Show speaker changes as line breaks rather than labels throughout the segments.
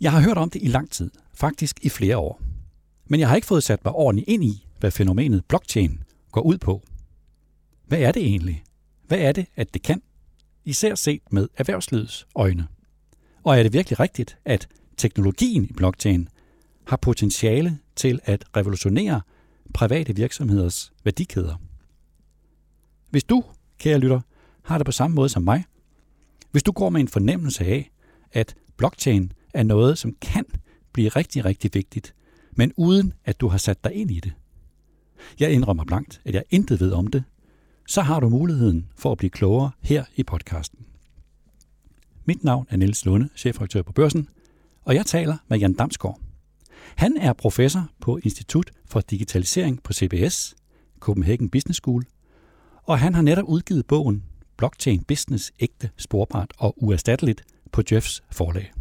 Jeg har hørt om det i lang tid, faktisk i flere år. Men jeg har ikke fået sat mig ordentligt ind i, hvad fænomenet blockchain går ud på. Hvad er det egentlig? Hvad er det, at det kan? Især set med erhvervslivets øjne. Og er det virkelig rigtigt, at teknologien i blockchain har potentiale til at revolutionere private virksomheders værdikæder? Hvis du, kære lytter, har det på samme måde som mig, hvis du går med en fornemmelse af, at blockchain er noget, som kan blive rigtig, rigtig vigtigt, men uden at du har sat dig ind i det. Jeg indrømmer blankt, at jeg intet ved om det, så har du muligheden for at blive klogere her i podcasten. Mit navn er Niels Lunde, chefredaktør på Børsen, og jeg taler med Jan Damsgaard. Han er professor på Institut for Digitalisering på CBS, Copenhagen Business School, og han har netop udgivet bogen Blockchain Business ægte, sporbart og uerstatteligt på Jeffs forlag.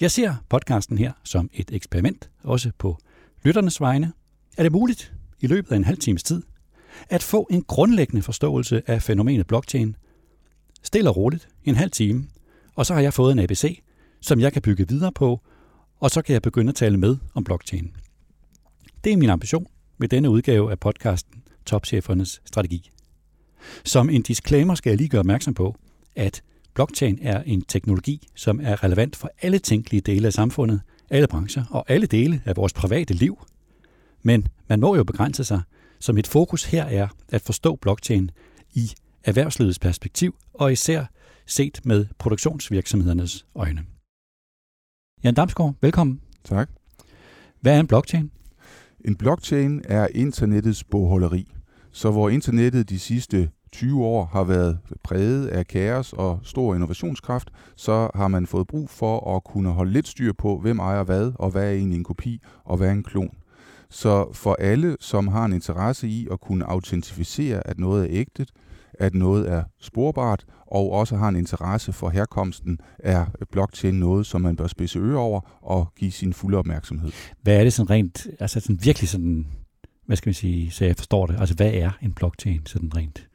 Jeg ser podcasten her som et eksperiment, også på lytternes vegne. Er det muligt i løbet af en halv times tid at få en grundlæggende forståelse af fænomenet blockchain, stille og roligt, en halv time, og så har jeg fået en ABC, som jeg kan bygge videre på, og så kan jeg begynde at tale med om blockchain. Det er min ambition med denne udgave af podcasten Topchefernes Strategi. Som en disclaimer skal jeg lige gøre opmærksom på, at blockchain er en teknologi, som er relevant for alle tænkelige dele af samfundet, alle brancher og alle dele af vores private liv. Men man må jo begrænse sig, så mit fokus her er at forstå blockchain i erhvervslivets perspektiv, og især set med produktionsvirksomhedernes øjne. Jan Damsgaard, velkommen.
Tak.
Hvad er en blockchain?
En blockchain er internettets bogholderi. Så hvor internettet de sidste 20 år har været præget af kaos og stor innovationskraft, så har man fået brug for at kunne holde lidt styr på, hvem ejer hvad, og hvad er egentlig en kopi, og hvad er en klon. Så for alle, som har en interesse i at kunne autentificere, at noget er ægte, at noget er sporbart, og også har en interesse for herkomsten, er blockchain noget, som man bør spidse øre over og give sin fulde opmærksomhed.
Hvad er det sådan rent, altså sådan virkelig sådan, hvad skal man sige, så jeg forstår det, altså hvad er en blockchain sådan rent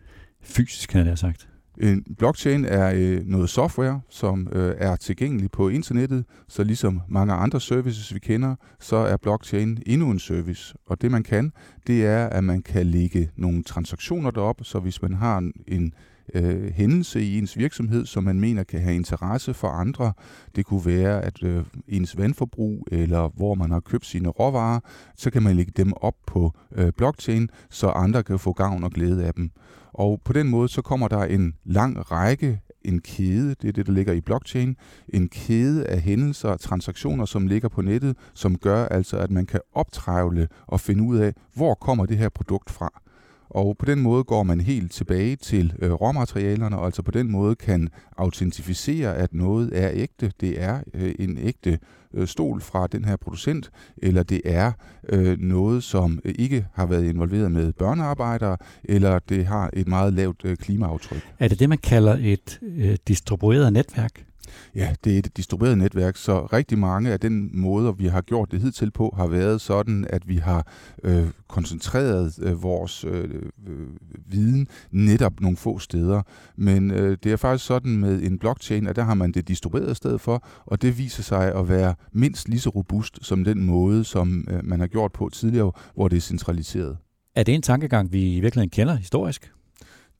fysisk, kan jeg sagt?
En blockchain er øh, noget software, som øh, er tilgængelig på internettet, så ligesom mange andre services, vi kender, så er blockchain endnu en service. Og det man kan, det er, at man kan lægge nogle transaktioner derop, så hvis man har en, en øh, hændelse i ens virksomhed, som man mener kan have interesse for andre. Det kunne være, at øh, ens vandforbrug, eller hvor man har købt sine råvarer, så kan man lægge dem op på øh, blockchain, så andre kan få gavn og glæde af dem. Og på den måde så kommer der en lang række en kæde, det er det, der ligger i blockchain, en kæde af hændelser og transaktioner, som ligger på nettet, som gør altså, at man kan optrævle og finde ud af, hvor kommer det her produkt fra. Og på den måde går man helt tilbage til øh, råmaterialerne, og altså på den måde kan autentificere, at noget er ægte. Det er øh, en ægte øh, stol fra den her producent, eller det er øh, noget, som øh, ikke har været involveret med børnearbejdere, eller det har et meget lavt øh, klimaaftryk.
Er det det, man kalder et øh, distribueret netværk?
Ja, det er et distribueret netværk, så rigtig mange af den måde, vi har gjort det hidtil på, har været sådan, at vi har øh, koncentreret øh, vores øh, øh, viden netop nogle få steder. Men øh, det er faktisk sådan med en blockchain, at der har man det distribueret sted for, og det viser sig at være mindst lige så robust som den måde, som øh, man har gjort på tidligere, hvor det er centraliseret.
Er det en tankegang, vi i virkeligheden kender historisk?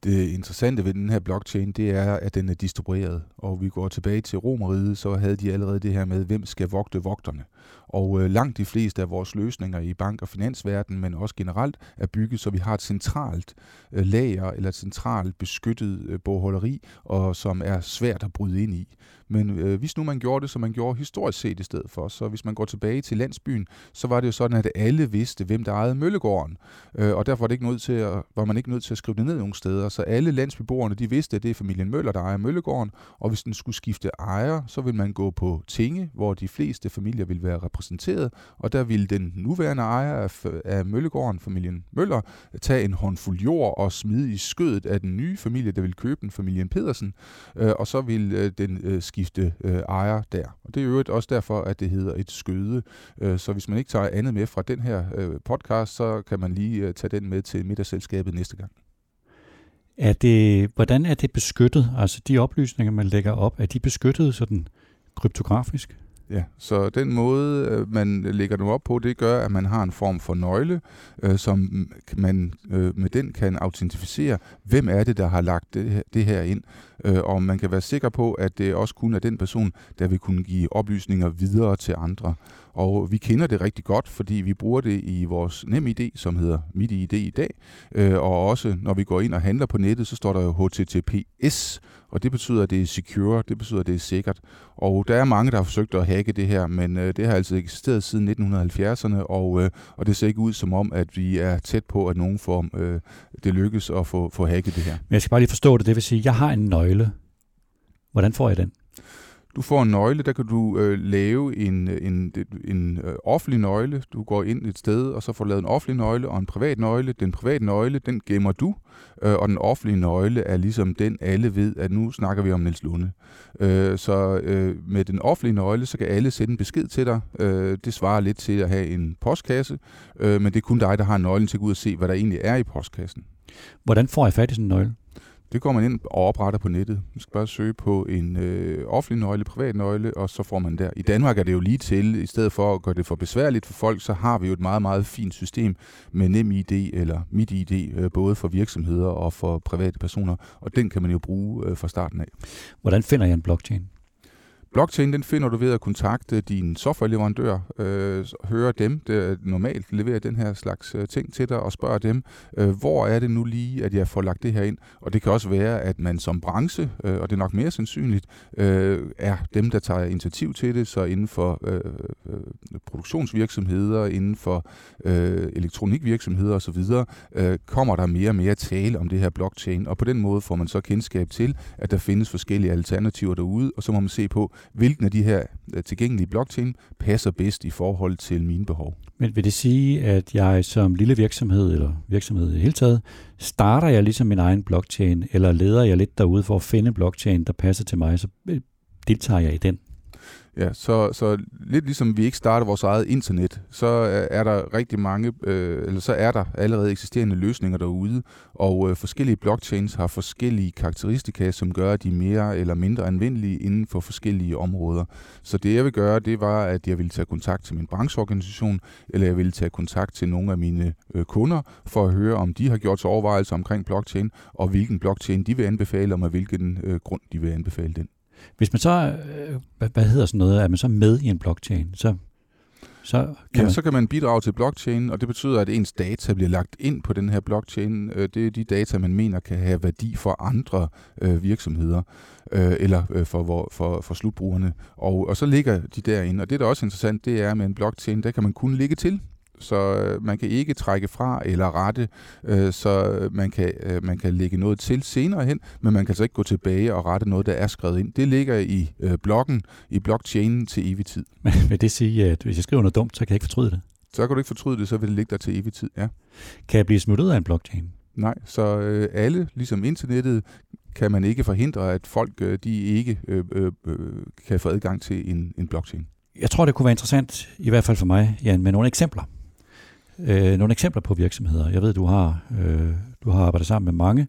Det interessante ved den her blockchain, det er, at den er distribueret. Og vi går tilbage til Romeriet, så havde de allerede det her med, hvem skal vogte vogterne. Og øh, langt de fleste af vores løsninger i bank- og finansverdenen, men også generelt, er bygget, så vi har et centralt øh, lager eller et centralt beskyttet øh, bogholderi, og som er svært at bryde ind i. Men øh, hvis nu man gjorde det, som man gjorde historisk set i stedet for, så hvis man går tilbage til landsbyen, så var det jo sådan, at alle vidste, hvem der ejede Møllegården. Øh, og derfor var, det ikke nødt til at, var man ikke nødt til at skrive det ned nogen steder. Så alle landsbyboerne, de vidste, at det er familien Møller, der ejer Møllegården. Og hvis den skulle skifte ejer, så ville man gå på tinge, hvor de fleste familier ville være repræsenteret. Og der ville den nuværende ejer af, af Møllegården, familien Møller, tage en håndfuld jord og smide i skødet af den nye familie, der ville købe den, familien Pedersen. Øh, og så ville øh, den øh, skifte øh, ejer der. Og det er jo også derfor, at det hedder et skøde. Øh, så hvis man ikke tager andet med fra den her øh, podcast, så kan man lige øh, tage den med til middagsselskabet næste gang.
Er det, hvordan er det beskyttet? Altså de oplysninger, man lægger op, er de beskyttet sådan kryptografisk.
Ja, så den måde, øh, man lægger dem op på, det gør, at man har en form for nøgle, øh, som man øh, med den kan autentificere, hvem er det, der har lagt det her, det her ind. Øh, og man kan være sikker på, at det også kun er den person, der vil kunne give oplysninger videre til andre. Og vi kender det rigtig godt, fordi vi bruger det i vores NemID, som hedder MitID i dag. Øh, og også når vi går ind og handler på nettet, så står der jo HTTPS, og det betyder, at det er secure, det betyder, at det er sikkert. Og der er mange, der har forsøgt at hacke det her, men øh, det har altså eksisteret siden 1970'erne, og, øh, og det ser ikke ud som om, at vi er tæt på, at nogen form øh, det lykkes at få, få hacket det her.
Men jeg skal bare lige forstå det, det vil sige, at jeg har en nøgle. Hvordan får jeg den?
Du får en nøgle, der kan du øh, lave en, øh, en, en øh, offentlig nøgle. Du går ind et sted, og så får du lavet en offentlig nøgle og en privat nøgle. Den private nøgle, den gemmer du, øh, og den offentlige nøgle er ligesom den, alle ved, at nu snakker vi om Niels Lunde. Øh, så øh, med den offentlige nøgle, så kan alle sende en besked til dig. Øh, det svarer lidt til at have en postkasse, øh, men det er kun dig, der har nøglen til at gå ud og se, hvad der egentlig er i postkassen.
Hvordan får jeg fat i sådan en nøgle?
Det går man ind og opretter på nettet. Man skal bare søge på en øh, offentlig nøgle, privat nøgle, og så får man der. I Danmark er det jo lige til, i stedet for at gøre det for besværligt for folk, så har vi jo et meget, meget fint system med NemID eller MitID, øh, både for virksomheder og for private personer, og den kan man jo bruge øh, fra starten af.
Hvordan finder jeg en blockchain?
Blockchain den finder du ved at kontakte din softwareleverandør, øh, høre dem, der normalt leverer den her slags øh, ting til dig, og spørge dem, øh, hvor er det nu lige, at jeg får lagt det her ind? Og det kan også være, at man som branche, øh, og det er nok mere sandsynligt, øh, er dem, der tager initiativ til det, så inden for øh, øh, produktionsvirksomheder, inden for øh, elektronikvirksomheder osv., øh, kommer der mere og mere tale om det her blockchain, og på den måde får man så kendskab til, at der findes forskellige alternativer derude, og så må man se på, hvilken af de her øh, tilgængelige blockchain passer bedst i forhold til mine behov.
Men vil det sige, at jeg som lille virksomhed, eller virksomhed i det hele taget, starter jeg ligesom min egen blockchain, eller leder jeg lidt derude for at finde blockchain, der passer til mig, så øh, deltager jeg i den?
Ja, så, så lidt ligesom vi ikke starter vores eget internet, så er der rigtig mange, øh, eller så er der allerede eksisterende løsninger derude, og øh, forskellige blockchains har forskellige karakteristika, som gør, at de er mere eller mindre anvendelige inden for forskellige områder. Så det jeg vil gøre, det var, at jeg ville tage kontakt til min brancheorganisation, eller jeg ville tage kontakt til nogle af mine øh, kunder, for at høre, om de har gjort sig overvejelser omkring blockchain, og hvilken blockchain de vil anbefale, og med hvilken øh, grund de vil anbefale den.
Hvis man så, øh, hvad, hedder sådan noget, er man så med i en blockchain, så
så kan, ja, man... så kan man bidrage til blockchain, og det betyder, at ens data bliver lagt ind på den her blockchain. Øh, det er de data, man mener kan have værdi for andre øh, virksomheder, øh, eller øh, for, for, for slutbrugerne. Og, og så ligger de derinde. Og det, der er også interessant, det er, at med en blockchain, der kan man kun ligge til så øh, man kan ikke trække fra eller rette, øh, så man kan, øh, man kan lægge noget til senere hen, men man kan så ikke gå tilbage og rette noget, der er skrevet ind. Det ligger i øh, bloggen, i blockchainen til evig tid.
Men vil det sige, at hvis jeg skriver noget dumt, så kan jeg ikke fortryde det?
Så kan du ikke fortryde det, så vil det ligge der til evig tid, ja.
Kan jeg blive smuttet af en blockchain?
Nej, så øh, alle, ligesom internettet, kan man ikke forhindre, at folk øh, de ikke øh, øh, øh kan få adgang til en, en blockchain.
Jeg tror, det kunne være interessant, i hvert fald for mig, Jan, med nogle eksempler øh, nogle eksempler på virksomheder. Jeg ved, du har, øh, du har arbejdet sammen med mange,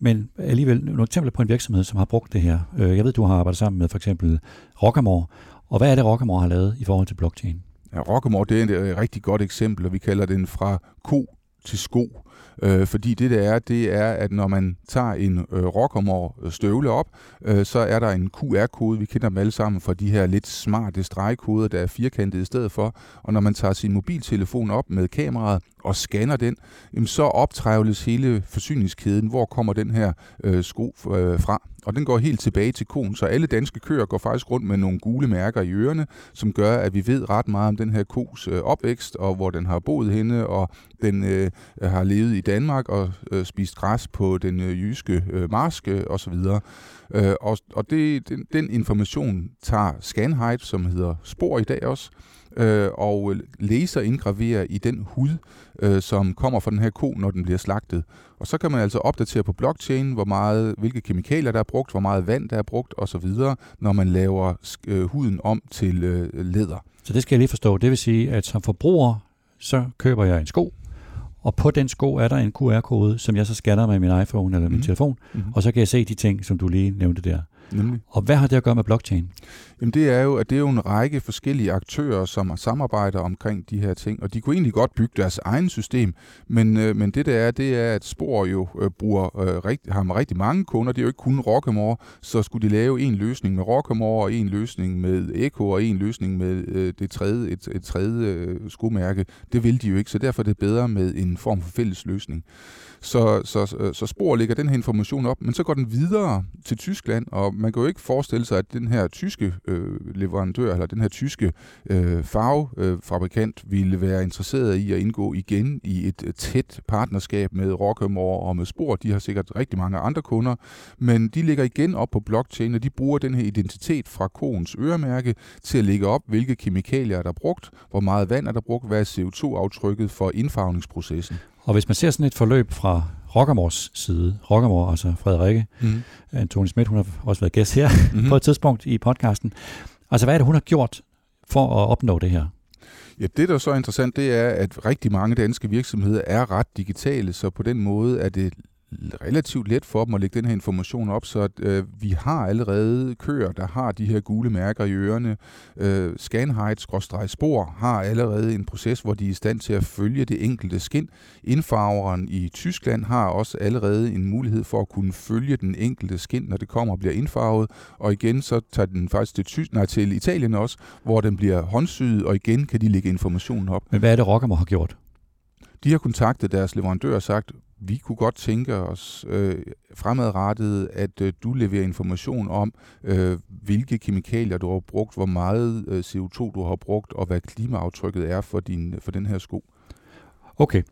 men alligevel nogle eksempler på en virksomhed, som har brugt det her. Øh, jeg ved, du har arbejdet sammen med for eksempel Rockamore. Og hvad er det, Rockamore har lavet i forhold til blockchain?
Ja, Rockamore det er et rigtig godt eksempel, og vi kalder den fra ko til sko. Øh, fordi det der er, det er, at når man tager en øh, Rockamore øh, støvle op, øh, så er der en QR-kode. Vi kender dem alle sammen fra de her lidt smarte stregkoder, der er firkantede i stedet for. Og når man tager sin mobiltelefon op med kameraet og scanner den, jamen så optrævles hele forsyningskæden. Hvor kommer den her øh, sko øh, fra? Og den går helt tilbage til konen, så alle danske køer går faktisk rundt med nogle gule mærker i ørerne, som gør, at vi ved ret meget om den her kos øh, opvækst, og hvor den har boet henne, og den øh, har levet i Danmark og øh, spist græs på den øh, jyske øh, marske osv. Øh, og og det, den, den information tager Scanhide, som hedder Spor i dag også, øh, og laser indgraverer i den hud, øh, som kommer fra den her ko, når den bliver slagtet. Og så kan man altså opdatere på blockchain, hvor meget, hvilke kemikalier der er brugt, hvor meget vand der er brugt osv., når man laver øh, huden om til øh, læder.
Så det skal jeg lige forstå. Det vil sige, at som forbruger, så køber jeg en sko, og på den sko er der en QR-kode, som jeg så scanner med min iPhone eller min mm. telefon, mm. og så kan jeg se de ting, som du lige nævnte der.
Nemlig.
Og hvad har det at gøre med blockchain?
Jamen det er jo, at det er jo en række forskellige aktører, som samarbejder omkring de her ting, og de kunne egentlig godt bygge deres egen system, men, øh, men det der er, det er, at Spor jo øh, bruger, øh, rigt, har med rigtig mange kunder, det er jo ikke kun Rockamore, så skulle de lave en løsning med Rockamore, og en løsning med Echo, og en løsning med øh, det tredje, et, et tredje øh, skomærke, det vil de jo ikke, så derfor er det bedre med en form for fælles løsning. Så, så, så Spor lægger den her information op, men så går den videre til Tyskland, og man kan jo ikke forestille sig, at den her tyske øh, leverandør, eller den her tyske øh, farvefabrikant, øh, ville være interesseret i at indgå igen i et øh, tæt partnerskab med Rockamore og med Spor. De har sikkert rigtig mange andre kunder, men de ligger igen op på blockchain, og de bruger den her identitet fra koens øremærke til at lægge op, hvilke kemikalier er der brugt, hvor meget vand er der brugt, hvad er CO2-aftrykket for indfarvningsprocessen.
Og hvis man ser sådan et forløb fra Rockamores side, Rockamore, altså Frederikke, mm. Tony Schmidt, hun har også været gæst her mm-hmm. på et tidspunkt i podcasten. Altså, hvad er det, hun har gjort for at opnå det her?
Ja, det der er så interessant, det er, at rigtig mange danske virksomheder er ret digitale, så på den måde er det relativt let for dem at lægge den her information op, så at, øh, vi har allerede køer, der har de her gule mærker i ørerne. Øh, Scanhide-spor har allerede en proces, hvor de er i stand til at følge det enkelte skin. Indfarveren i Tyskland har også allerede en mulighed for at kunne følge den enkelte skin, når det kommer og bliver indfarvet. Og igen, så tager den faktisk til, Ty- nej, til Italien også, hvor den bliver håndsyet, og igen kan de lægge informationen op.
Men hvad er det, Rockamore har gjort?
De har kontaktet deres leverandør og sagt, vi kunne godt tænke os øh, fremadrettet, at øh, du leverer information om, øh, hvilke kemikalier du har brugt, hvor meget øh, CO2 du har brugt, og hvad klimaaftrykket er for, din, for den her sko.
Okay.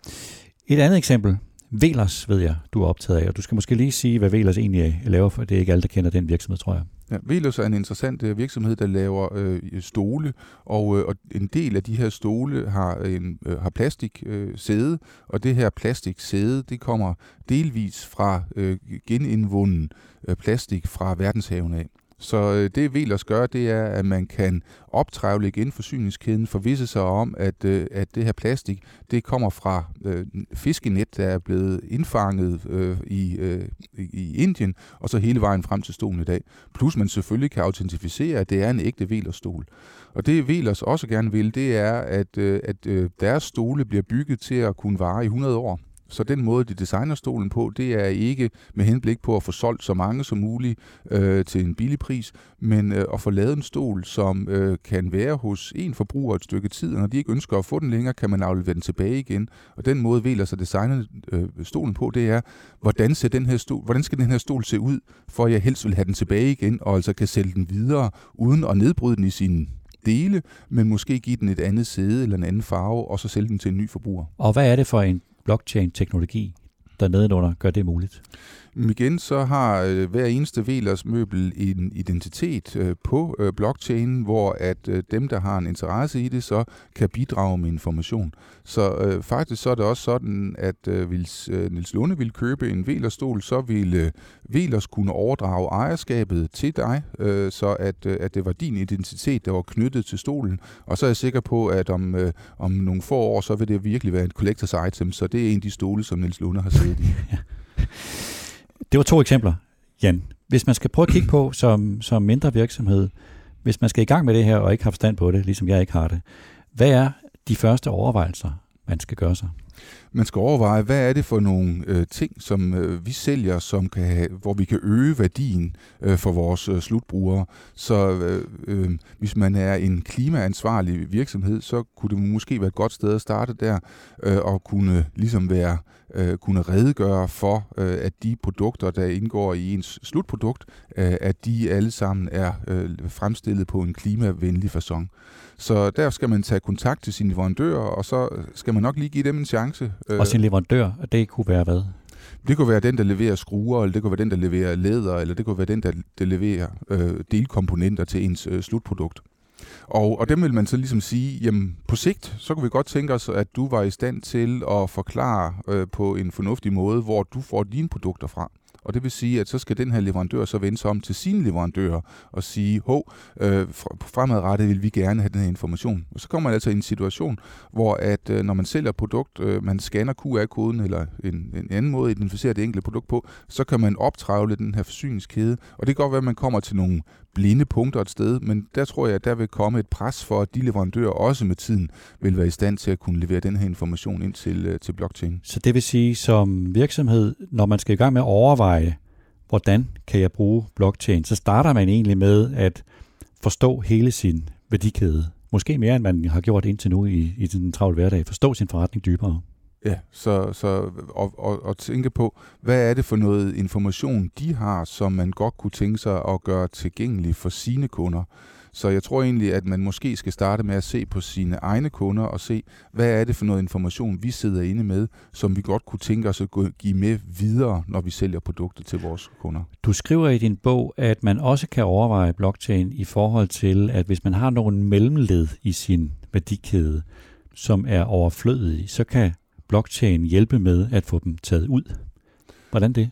Et andet eksempel. Velers ved jeg, du er optaget af, og du skal måske lige sige, hvad Velers egentlig øh, laver, for det er ikke alle, der kender den virksomhed, tror jeg.
Ja, Velos er en interessant uh, virksomhed, der laver øh, stole, og, øh, og en del af de her stole har en øh, har plastik øh, sæde, og det her plastik sæde, det kommer delvis fra øh, genindvunden øh, plastik fra verdenshaven af. Så øh, det Velers gør, det er, at man kan optrævle igen forsyningskæden, forvisse sig om, at, øh, at det her plastik, det kommer fra øh, fiskenet, der er blevet indfanget øh, i, øh, i Indien, og så hele vejen frem til stolen i dag. Plus man selvfølgelig kan autentificere, at det er en ægte Velers-stol. Og det Velers også gerne vil, det er, at, øh, at øh, deres stole bliver bygget til at kunne vare i 100 år. Så den måde, de designer stolen på, det er ikke med henblik på at få solgt så mange som muligt øh, til en billig pris, men øh, at få lavet en stol, som øh, kan være hos en forbruger et stykke tid, og når de ikke ønsker at få den længere, kan man aflevere den tilbage igen. Og den måde Veler sig designer øh, stolen på, det er, hvordan, ser den her stol, hvordan skal den her stol se ud, for at jeg helst vil have den tilbage igen, og altså kan sælge den videre, uden at nedbryde den i sin dele, men måske give den et andet sæde eller en anden farve, og så sælge den til en ny forbruger.
Og hvad er det for en blockchain-teknologi, der nedenunder gør det muligt?
Igen så har øh, hver eneste Velers møbel en identitet øh, på øh, blockchain, hvor at øh, dem, der har en interesse i det, så kan bidrage med information. Så øh, faktisk så er det også sådan, at øh, hvis øh, Nils Lunde ville købe en Velers-stol, så ville øh, Velers kunne overdrage ejerskabet til dig, øh, så at, øh, at det var din identitet, der var knyttet til stolen. Og så er jeg sikker på, at om, øh, om nogle få år, så vil det virkelig være et collectors item, så det er en af de stole, som Nils Lunde har siddet i.
Det var to eksempler, Jan. Hvis man skal prøve at kigge på som, som mindre virksomhed, hvis man skal i gang med det her og ikke har forstand på det, ligesom jeg ikke har det, hvad er de første overvejelser, man skal gøre sig?
Man skal overveje, hvad er det for nogle øh, ting, som øh, vi sælger, som kan have, hvor vi kan øge værdien øh, for vores øh, slutbrugere. Så øh, øh, hvis man er en klimaansvarlig virksomhed, så kunne det måske være et godt sted at starte der, øh, og kunne ligesom være øh, kunne redegøre for, øh, at de produkter, der indgår i ens slutprodukt, øh, at de alle sammen er øh, fremstillet på en klimavenlig façon. Så der skal man tage kontakt til sine leverandører, og så skal man nok lige give dem en chance.
Øh. Og sin leverandør, det kunne være hvad?
Det kunne være den, der leverer skruer, eller det kunne være den, der leverer læder, eller det kunne være den, der, der leverer øh, delkomponenter til ens øh, slutprodukt. Og, og dem vil man så ligesom sige, jamen på sigt, så kunne vi godt tænke os, at du var i stand til at forklare øh, på en fornuftig måde, hvor du får dine produkter fra. Og det vil sige, at så skal den her leverandør så vende sig om til sine leverandører og sige, hov, øh, fremadrettet vil vi gerne have den her information. Og så kommer man altså i en situation, hvor at øh, når man sælger et produkt, øh, man scanner QR-koden eller en, en anden måde at identificere det enkelte produkt på, så kan man optravle den her forsyningskæde. Og det kan godt være, at man kommer til nogle blinde punkter et sted, men der tror jeg, at der vil komme et pres for, at de leverandører også med tiden vil være i stand til at kunne levere den her information ind til, øh, til blockchain.
Så det vil sige, som virksomhed, når man skal i gang med at overveje, hvordan kan jeg bruge blockchain, så starter man egentlig med at forstå hele sin værdikæde. Måske mere, end man har gjort indtil nu i, i den travle hverdag. Forstå sin forretning dybere.
Ja, så, så og, og, og tænke på, hvad er det for noget information, de har, som man godt kunne tænke sig at gøre tilgængelig for sine kunder. Så jeg tror egentlig, at man måske skal starte med at se på sine egne kunder og se, hvad er det for noget information, vi sidder inde med, som vi godt kunne tænke os at give med videre, når vi sælger produkter til vores kunder.
Du skriver i din bog, at man også kan overveje blockchain i forhold til, at hvis man har nogle mellemled i sin værdikæde, som er overflødige, så kan blockchain hjælpe med at få dem taget ud. Hvordan det?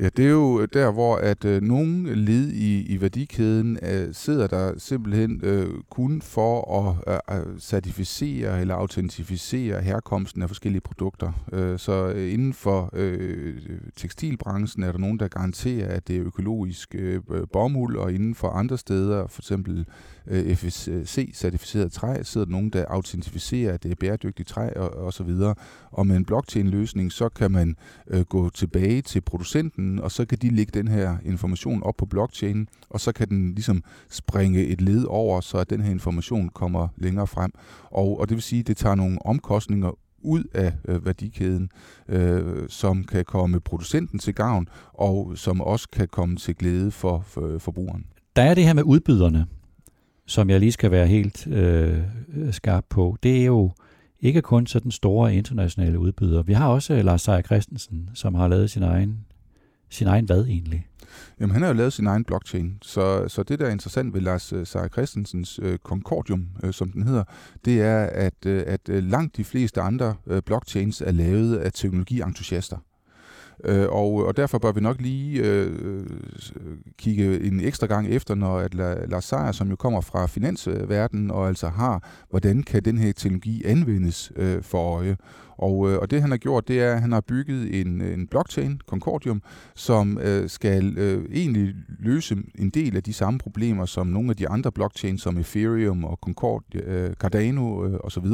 Ja, det er jo der, hvor at øh, nogle led i, i værdikæden øh, sidder der simpelthen øh, kun for at øh, øh certificere eller autentificere herkomsten af forskellige produkter. Øh, så øh, inden for øh, tekstilbranchen er der nogen, der garanterer, at det er økologisk øh, øh bomuld, og inden for andre steder, for eksempel øh, FSC-certificeret træ, sidder der nogen, der autentificerer, at det er bæredygtigt træ og, og så videre. Og med en blockchain-løsning, så kan man øh, gå tilbage til producenten, og så kan de lægge den her information op på blockchain, og så kan den ligesom springe et led over, så at den her information kommer længere frem. Og, og det vil sige, at det tager nogle omkostninger ud af øh, værdikæden, øh, som kan komme producenten til gavn, og som også kan komme til glæde for, for øh, forbrugeren.
Der er det her med udbyderne, som jeg lige skal være helt øh, skarp på. Det er jo ikke kun sådan store internationale udbydere. Vi har også øh, Lars Seier Christensen, som har lavet sin egen, sin egen hvad egentlig?
Jamen, han har jo lavet sin egen blockchain, så, så det, der er interessant ved Lars øh, uh, Seier Christensens øh, Concordium, øh, som den hedder, det er, at, øh, at øh, langt de fleste andre øh, blockchains er lavet af teknologientusiaster. Øh, og, og derfor bør vi nok lige øh, øh kigge en ekstra gang efter, når at Lars Seier, som jo kommer fra finansverdenen, og altså har, hvordan kan den her teknologi anvendes øh, for øje. Og, øh, og det han har gjort, det er, at han har bygget en, en blockchain, Concordium, som øh, skal øh, egentlig løse en del af de samme problemer, som nogle af de andre blockchains, som Ethereum og Concord, øh, Cardano øh, osv.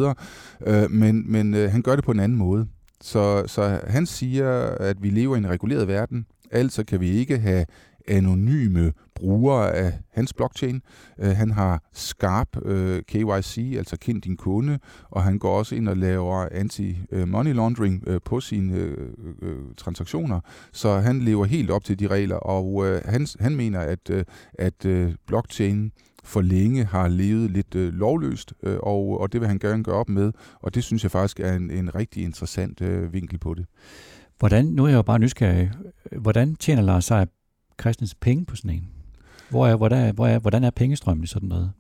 Øh, men men øh, han gør det på en anden måde. Så, så han siger, at vi lever i en reguleret verden, altså kan vi ikke have anonyme brugere af hans blockchain. Uh, han har skarp uh, øh, KYC, altså kend din kunde, og han går også ind og laver anti-money laundering uh, på sine uh, uh, transaktioner, så han lever helt op til de regler, og uh, han, han mener, at, uh, at uh, blockchain for længe har levet lidt øh, lovløst, øh, og, og det vil han gerne gøre op med, og det synes jeg faktisk er en, en rigtig interessant øh, vinkel på det.
Hvordan, nu er jeg jo bare nysgerrig, hvordan tjener Lars Seier Christens penge på sådan en? Hvor er, hvor er, hvor er, hvordan er pengestrømmen i sådan noget?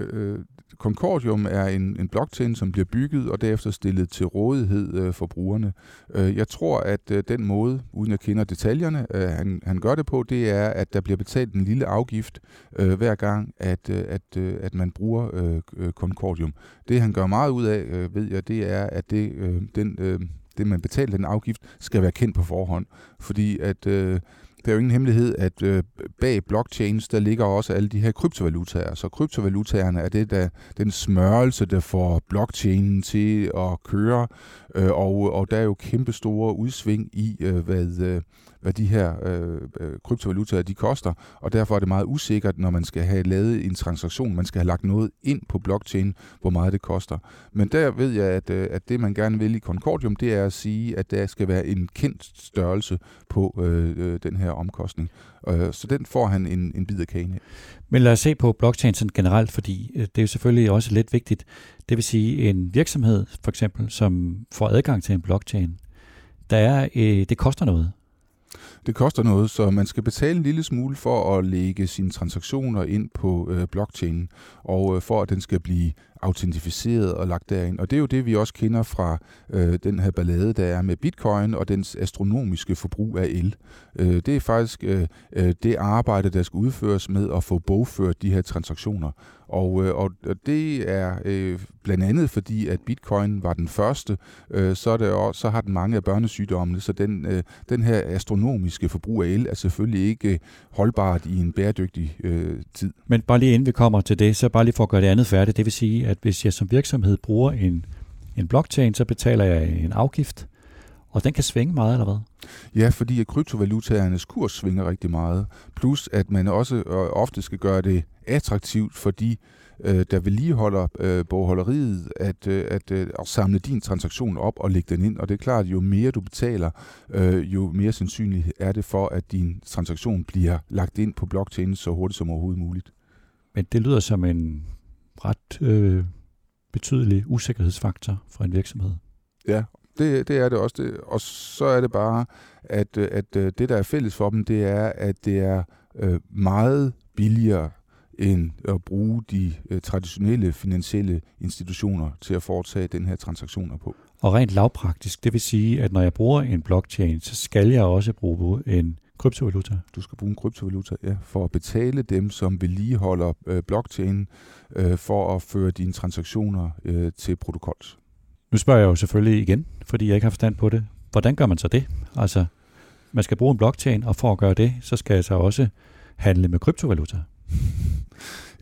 Øh, Concordium er en, en blockchain, som bliver bygget og derefter stillet til rådighed øh, for brugerne. Øh, jeg tror, at øh, den måde, uden at kende detaljerne, øh, han, han gør det på, det er, at der bliver betalt en lille afgift øh, hver gang, at, øh, at, øh, at man bruger øh, øh, Concordium. Det han gør meget ud af, øh, ved jeg, det er, at det, øh, den, øh, det man betaler den afgift, skal være kendt på forhånd. Fordi at... Øh, det er jo ingen hemmelighed, at øh, bag blockchains, der ligger også alle de her kryptovalutaer. Så kryptovalutaerne er det, der, den smørelse, der får blockchainen til at køre. Øh, og, og der er jo kæmpe store udsving i, øh, hvad, øh, hvad de her øh, øh, kryptovalutaer de koster, og derfor er det meget usikkert, når man skal have lavet en transaktion, man skal have lagt noget ind på blockchain, hvor meget det koster. Men der ved jeg, at, øh, at det man gerne vil i Concordium, det er at sige, at der skal være en kendt størrelse på øh, øh den her omkostning. Øh, så den får han en, en bid af kagen af.
Men lad os se på blockchain sådan generelt, fordi øh, det er jo selvfølgelig også lidt vigtigt. Det vil sige, en virksomhed for eksempel, som får adgang til en blockchain, der er, øh, det koster noget.
Det koster noget, så man skal betale en lille smule for at lægge sine transaktioner ind på øh, blockchainen, og øh, for at den skal blive autentificeret og lagt derind. Og det er jo det, vi også kender fra øh, den her ballade, der er med bitcoin og dens astronomiske forbrug af el. Øh, det er faktisk øh, øh det arbejde, der skal udføres med at få bogført de her transaktioner. Og, øh, og det er øh, blandt andet fordi, at bitcoin var den første, øh, så, er det og, så har den mange af børnesygdommene, så den, øh, den her astronomiske forbrug af el er selvfølgelig ikke øh, holdbart i en bæredygtig øh, tid.
Men bare lige inden vi kommer til det, så bare lige for at gøre det andet færdigt, det vil sige, at hvis jeg som virksomhed bruger en, en blockchain, så betaler jeg en afgift, og den kan svinge meget, eller hvad?
Ja, fordi at kryptovalutaernes kurs svinger rigtig meget. Plus at man også ofte skal gøre det attraktivt for de, der vedligeholder bogholderiet, at, at, at samle din transaktion op og lægge den ind. Og det er klart, at jo mere du betaler, jo mere sandsynligt er det for, at din transaktion bliver lagt ind på blockchain så hurtigt som overhovedet muligt.
Men det lyder som en ret øh, betydelig usikkerhedsfaktor for en virksomhed.
Ja, det, det er det også. Det, og så er det bare, at, at øh, det, der er fælles for dem, det er, at det er øh, meget billigere end at bruge de øh, traditionelle finansielle institutioner til at foretage den her transaktioner på.
Og rent lavpraktisk, det vil sige, at når jeg bruger en blockchain, så skal jeg også bruge en kryptovaluta?
Du skal bruge en kryptovaluta, ja, for at betale dem, som vedligeholder øh, blockchain, øh, for at føre dine transaktioner øh, til protokols.
Nu spørger jeg jo selvfølgelig igen, fordi jeg ikke har forstand på det. Hvordan gør man så det? Altså, man skal bruge en blockchain, og for at gøre det, så skal jeg så også handle med kryptovaluta.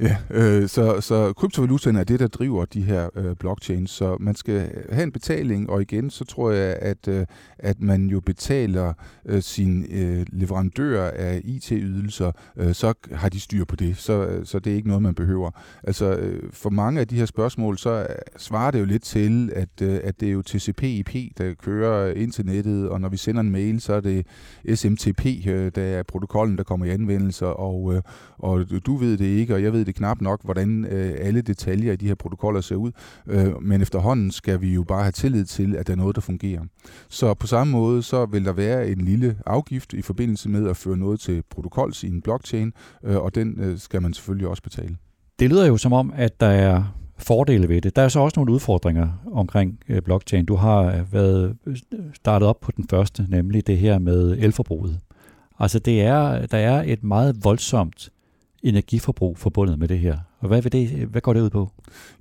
Ja, øh, så, så kryptovalutaen er det, der driver de her øh, blockchains, så man skal have en betaling, og igen, så tror jeg, at, øh, at man jo betaler øh, sin øh, leverandør af IT-ydelser, øh, så har de styr på det, så, så det er ikke noget, man behøver. Altså, øh, for mange af de her spørgsmål, så øh, svarer det jo lidt til, at, øh, at det er jo TCP/IP, der kører internettet, og når vi sender en mail, så er det SMTP, øh, der er protokollen, der kommer i anvendelse, og, øh, og du ved det ikke, og jeg ved det knap nok, hvordan øh, alle detaljer i de her protokoller ser ud, øh, men efterhånden skal vi jo bare have tillid til, at der er noget, der fungerer. Så på samme måde, så vil der være en lille afgift i forbindelse med at føre noget til protokols i en blockchain, øh, og den øh, skal man selvfølgelig også betale.
Det lyder jo som om, at der er fordele ved det. Der er så også nogle udfordringer omkring øh, blockchain. Du har øh, været øh, startet op på den første, nemlig det her med elforbruget. Altså det er, der er et meget voldsomt energiforbrug forbundet med det her. Og hvad, vil det, hvad går det ud på?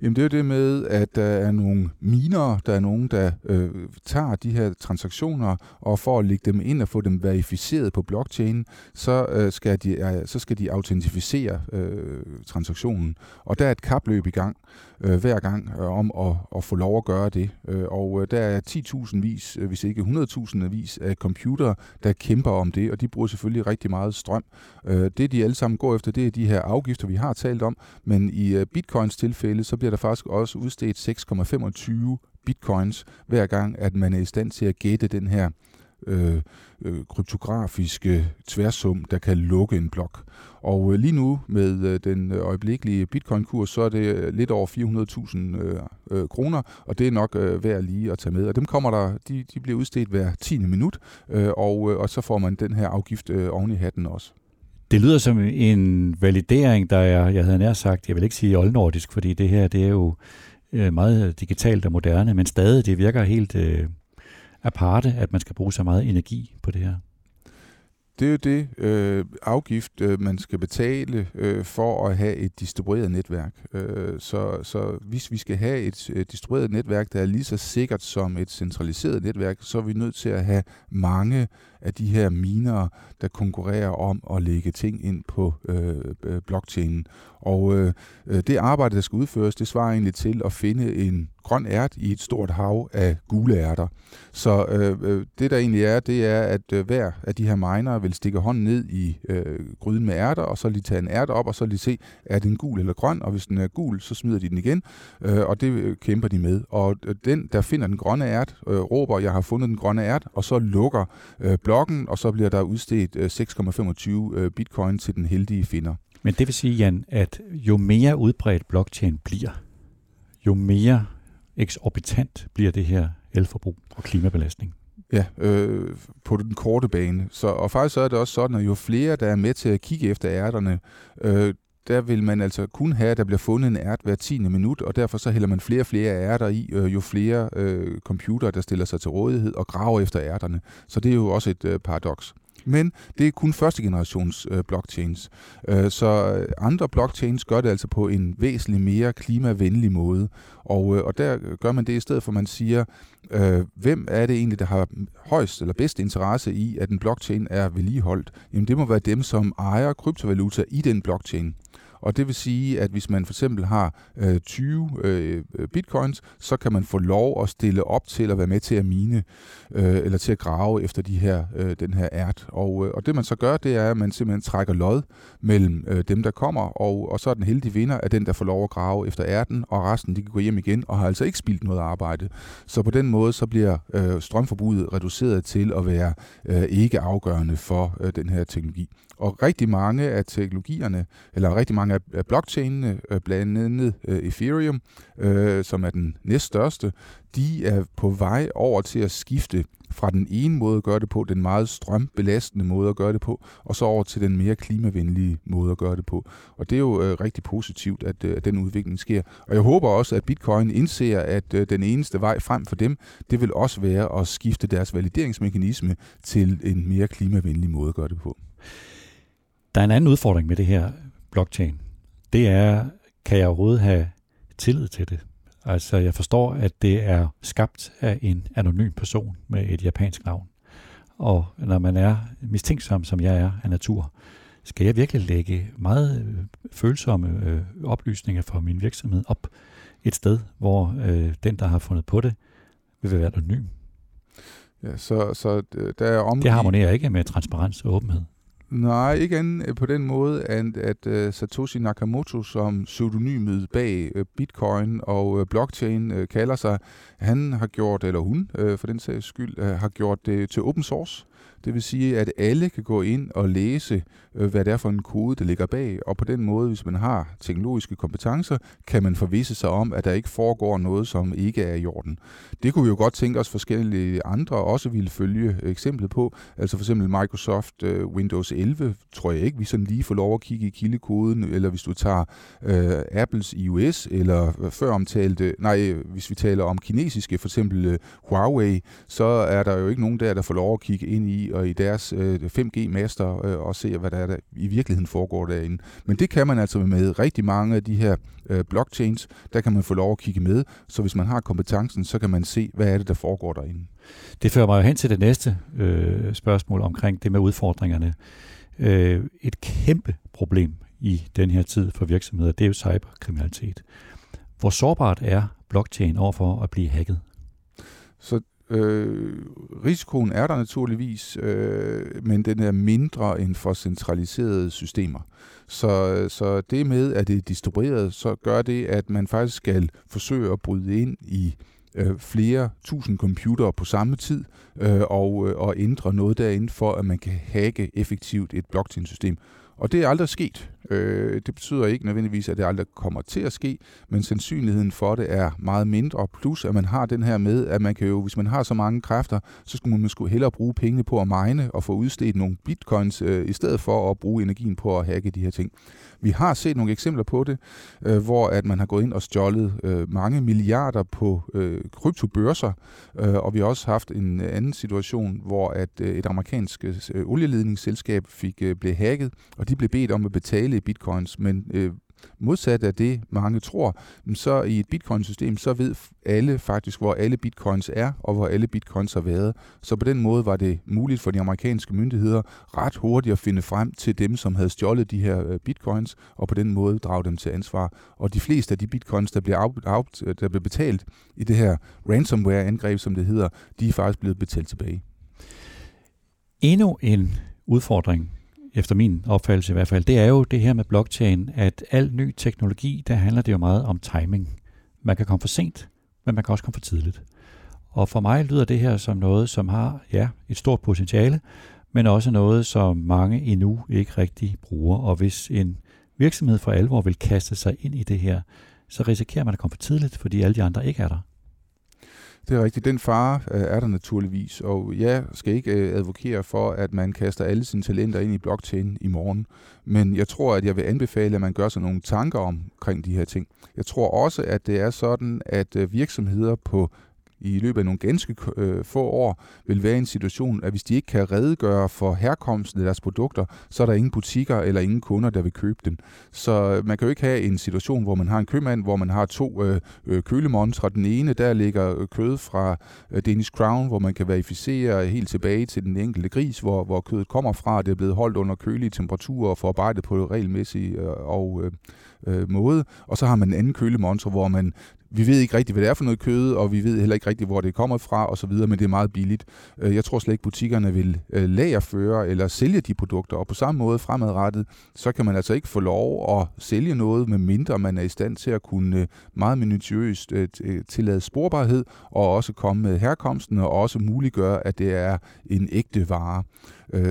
Jamen det er jo det med, at der er nogle miner, der er nogen, der øh, tager de her transaktioner, og for at lægge dem ind og få dem verificeret på blockchain, så, øh, skal, de, øh, så skal de autentificere øh, transaktionen. Og der er et kapløb i gang øh, hver gang øh, om at, at få lov at gøre det. Øh, og øh, der er 10.000 vis, øh, hvis ikke 100.000 vis af computer, der kæmper om det, og de bruger selvfølgelig rigtig meget strøm. Øh, det de alle sammen går efter, det er de her afgifter, vi har talt om, men i øh, bitcoins tilfælde, så bliver der faktisk også udstedt 6,25 bitcoins hver gang, at man er i stand til at gætte den her øh, øh, kryptografiske tværsum, der kan lukke en blok. Og øh, lige nu med øh, den øjeblikkelige bitcoin-kurs, så er det øh, lidt over 400.000 øh, øh, kroner, og det er nok øh, værd lige at tage med. Og dem kommer der, de, de bliver udstedt hver 10. minut, øh, og, øh, og så får man den her afgift øh, oven i hatten også.
Det lyder som en validering, der er, jeg havde nær sagt, jeg vil ikke sige oldnordisk, fordi det her, det er jo øh, meget digitalt og moderne, men stadig, det virker helt øh, aparte, at man skal bruge så meget energi på det her.
Det er jo det øh, afgift, øh, man skal betale øh, for at have et distribueret netværk. Øh, så, så hvis vi skal have et øh, distribueret netværk, der er lige så sikkert som et centraliseret netværk, så er vi nødt til at have mange af de her miner, der konkurrerer om at lægge ting ind på øh, øh blockchainen. Og øh, øh, det arbejde, der skal udføres, det svarer egentlig til at finde en grøn ært i et stort hav af gule ærter. Så øh, øh, det der egentlig er, det er, at øh, hver af de her miner vil stikke hånden ned i øh, gryden med ærter, og så lige tage en ærte op, og så lige se, er den gul eller grøn, og hvis den er gul, så smider de den igen, øh, og det øh, kæmper de med. Og øh, den, der finder den grønne ært, øh, råber, jeg har fundet den grønne ært, og så lukker øh, blokken, og så bliver der udstedt øh, 6,25 øh, bitcoin til den heldige finder.
Men det vil sige, Jan, at jo mere udbredt blockchain bliver, jo mere eksorbitant bliver det her elforbrug og klimabelastning.
Ja, øh, på den korte bane. Så, og faktisk så er det også sådan, at jo flere, der er med til at kigge efter ærterne, øh, der vil man altså kun have, at der bliver fundet en ært hver tiende minut, og derfor så hælder man flere og flere ærter i, øh, jo flere øh, computere, der stiller sig til rådighed og graver efter ærterne. Så det er jo også et øh, paradoks. Men det er kun første generations øh, blockchains. Øh, så øh, andre blockchains gør det altså på en væsentlig mere klimavenlig måde. Og, øh, og der gør man det i stedet for, at man siger, øh, hvem er det egentlig, der har højst eller bedst interesse i, at en blockchain er vedligeholdt? Jamen det må være dem, som ejer kryptovaluta i den blockchain. Og det vil sige, at hvis man for eksempel har øh, 20 øh, bitcoins, så kan man få lov at stille op til at være med til at mine, øh, eller til at grave efter de her, øh, den her ært. Og, øh, og det man så gør, det er, at man simpelthen trækker lod mellem øh, dem, der kommer, og, og så er den heldige vinder af den, der får lov at grave efter ærten, og resten de kan gå hjem igen, og har altså ikke spildt noget arbejde. Så på den måde, så bliver øh, strømforbruget reduceret til at være øh, ikke afgørende for øh, den her teknologi. Og rigtig mange af teknologierne, eller rigtig mange af blockchainene, øh, blandt andet øh, Ethereum, øh, som er den næststørste, de er på vej over til at skifte fra den ene måde at gøre det på, den meget strømbelastende måde at gøre det på, og så over til den mere klimavenlige måde at gøre det på. Og det er jo øh, rigtig positivt, at, øh, at den udvikling sker. Og jeg håber også, at Bitcoin indser, at øh, den eneste vej frem for dem, det vil også være at skifte deres valideringsmekanisme til en mere klimavenlig måde at gøre det på.
Der er en anden udfordring med det her blockchain. Det er, kan jeg overhovedet have tillid til det? Altså, jeg forstår, at det er skabt af en anonym person med et japansk navn. Og når man er mistænksom, som jeg er af natur, skal jeg virkelig lægge meget øh, følsomme øh, oplysninger for min virksomhed op et sted, hvor øh, den, der har fundet på det, vil være anonym.
Ja, så, så øh, der er
omgivet... Det harmonerer ikke med transparens og åbenhed.
Nej, ikke andet øh, på den måde, at, at uh, Satoshi Nakamoto, som pseudonymet bag uh, Bitcoin og uh, blockchain uh, kalder sig, han har gjort, eller hun uh, for den sags skyld, uh, har gjort det til open source. Det vil sige, at alle kan gå ind og læse, øh, hvad det er for en kode, der ligger bag, og på den måde, hvis man har teknologiske kompetencer, kan man forvisse sig om, at der ikke foregår noget, som ikke er i orden. Det kunne vi jo godt tænke os forskellige andre også ville følge eksemplet på. Altså for eksempel Microsoft øh, Windows 11, tror jeg ikke, vi sådan lige får lov at kigge i kildekoden, eller hvis du tager øh, Apples iOS, eller øh, før omtalte, nej, hvis vi taler om kinesiske, for eksempel øh, Huawei, så er der jo ikke nogen der, der får lov at kigge ind i og i deres øh, 5G-master øh, og se, hvad der, er, der i virkeligheden foregår derinde. Men det kan man altså med rigtig mange af de her øh, blockchains, der kan man få lov at kigge med, så hvis man har kompetencen, så kan man se, hvad er det, der foregår derinde.
Det fører mig jo hen til det næste øh, spørgsmål omkring det med udfordringerne. Øh, et kæmpe problem i den her tid for virksomheder, det er jo cyberkriminalitet. Hvor sårbart er blockchain overfor at blive hacket?
Så Øh, risikoen er der naturligvis, øh, men den er mindre end for centraliserede systemer. Så, så det med, at det er distribueret, så gør det, at man faktisk skal forsøge at bryde ind i øh, flere tusind computere på samme tid øh, og, øh, og ændre noget derinde, for at man kan hacke effektivt et blockchain-system. Og det er aldrig sket. Øh, det betyder ikke nødvendigvis, at det aldrig kommer til at ske, men sandsynligheden for det er meget mindre. Plus at man har den her med, at man kan jo, hvis man har så mange kræfter, så skulle man måske hellere bruge pengene på at mine og få udstedt nogle bitcoins, øh, i stedet for at bruge energien på at hacke de her ting. Vi har set nogle eksempler på det, øh, hvor at man har gået ind og stjålet øh, mange milliarder på øh, kryptobørser, øh, og vi har også haft en anden situation, hvor at øh, et amerikansk øh, olieledningsselskab fik øh, blev hacket, og de blev bedt om at betale i bitcoins, men øh, modsat af det, mange tror, så i et bitcoin-system, så ved alle faktisk, hvor alle bitcoins er, og hvor alle bitcoins har været. Så på den måde var det muligt for de amerikanske myndigheder ret hurtigt at finde frem til dem, som havde stjålet de her øh, bitcoins, og på den måde drage dem til ansvar. Og de fleste af de bitcoins, der blev, af, af, der blev betalt i det her ransomware-angreb, som det hedder, de er faktisk blevet betalt tilbage.
Endnu en udfordring efter min opfattelse i hvert fald, det er jo det her med blockchain, at al ny teknologi, der handler det jo meget om timing. Man kan komme for sent, men man kan også komme for tidligt. Og for mig lyder det her som noget, som har ja, et stort potentiale, men også noget, som mange endnu ikke rigtig bruger. Og hvis en virksomhed for alvor vil kaste sig ind i det her, så risikerer man at komme for tidligt, fordi alle de andre ikke er der.
Det er rigtigt. Den fare øh, er der naturligvis, og jeg skal ikke øh, advokere for, at man kaster alle sine talenter ind i blockchain i morgen. Men jeg tror, at jeg vil anbefale, at man gør sig nogle tanker omkring de her ting. Jeg tror også, at det er sådan, at øh, virksomheder på i løbet af nogle ganske øh, få år vil være i en situation, at hvis de ikke kan redegøre for herkomsten af deres produkter, så er der ingen butikker eller ingen kunder, der vil købe dem. Så øh, man kan jo ikke have en situation, hvor man har en købmand, hvor man har to øh, øh kølemontre. Den ene, der ligger øh, kød fra øh, Danish Crown, hvor man kan verificere helt tilbage til den enkelte gris, hvor, hvor kødet kommer fra. Det er blevet holdt under kølige temperaturer og forarbejdet på regelmæssig øh, og øh, øh måde. Og så har man en anden kølemontre, hvor man vi ved ikke rigtigt, hvad det er for noget kød, og vi ved heller ikke rigtigt, hvor det kommer fra osv., men det er meget billigt. Øh, jeg tror slet ikke, butikkerne vil øh, lagerføre eller sælge de produkter, og på samme måde fremadrettet, så kan man altså ikke få lov at sælge noget, medmindre man er i stand til at kunne øh, meget minutiøst tillade sporbarhed, og også komme med herkomsten, og også muliggøre, at det er en ægte vare.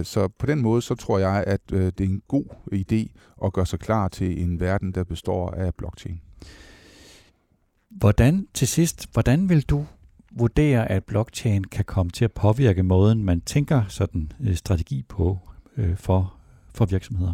Så på den måde, så tror jeg, at det er en god idé at gøre sig klar til en verden, der består af blockchain.
Hvordan til sidst, hvordan vil du vurdere, at blockchain kan komme til at påvirke måden, man tænker sådan øh, strategi på øh, for, for virksomheder?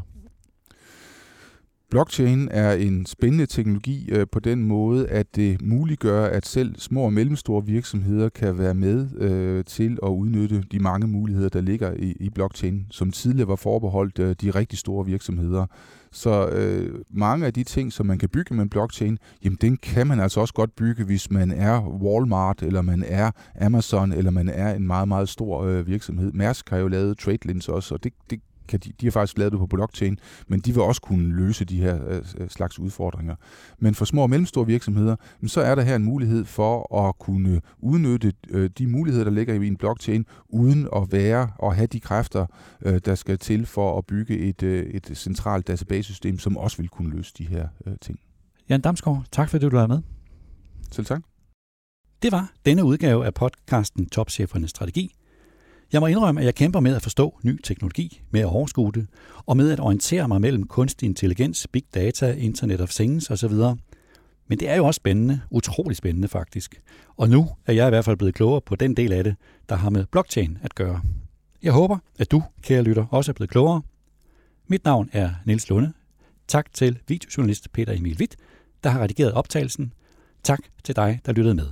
Blockchain er en spændende teknologi øh, på den måde, at det muliggør, at selv små og mellemstore virksomheder kan være med øh, til at udnytte de mange muligheder, der ligger i, i blockchain, som tidligere var forbeholdt øh, de rigtig store virksomheder. Så øh, mange af de ting, som man kan bygge med en blockchain, jamen den kan man altså også godt bygge, hvis man er Walmart, eller man er Amazon, eller man er en meget, meget stor øh, virksomhed. Mærsk har jo lavet TradeLens også, og det, det kan de, de har faktisk lavet det på blockchain, men de vil også kunne løse de her øh, slags udfordringer. Men for små og mellemstore virksomheder, så er der her en mulighed for at kunne udnytte øh, de muligheder, der ligger i en blockchain, uden at være og have de kræfter, øh, der skal til for at bygge et, øh, et centralt databasesystem, som også vil kunne løse de her øh, ting.
Jan Damsgaard, tak fordi du er med.
Selv tak.
Det var denne udgave af podcasten Topchefernes Strategi. Jeg må indrømme, at jeg kæmper med at forstå ny teknologi, med at overskue det, og med at orientere mig mellem kunstig intelligens, big data, internet of things osv. Men det er jo også spændende, utrolig spændende faktisk. Og nu er jeg i hvert fald blevet klogere på den del af det, der har med blockchain at gøre. Jeg håber, at du, kære lytter, også er blevet klogere. Mit navn er Niels Lunde. Tak til videojournalist Peter Emil Witt, der har redigeret optagelsen. Tak til dig, der lyttede med.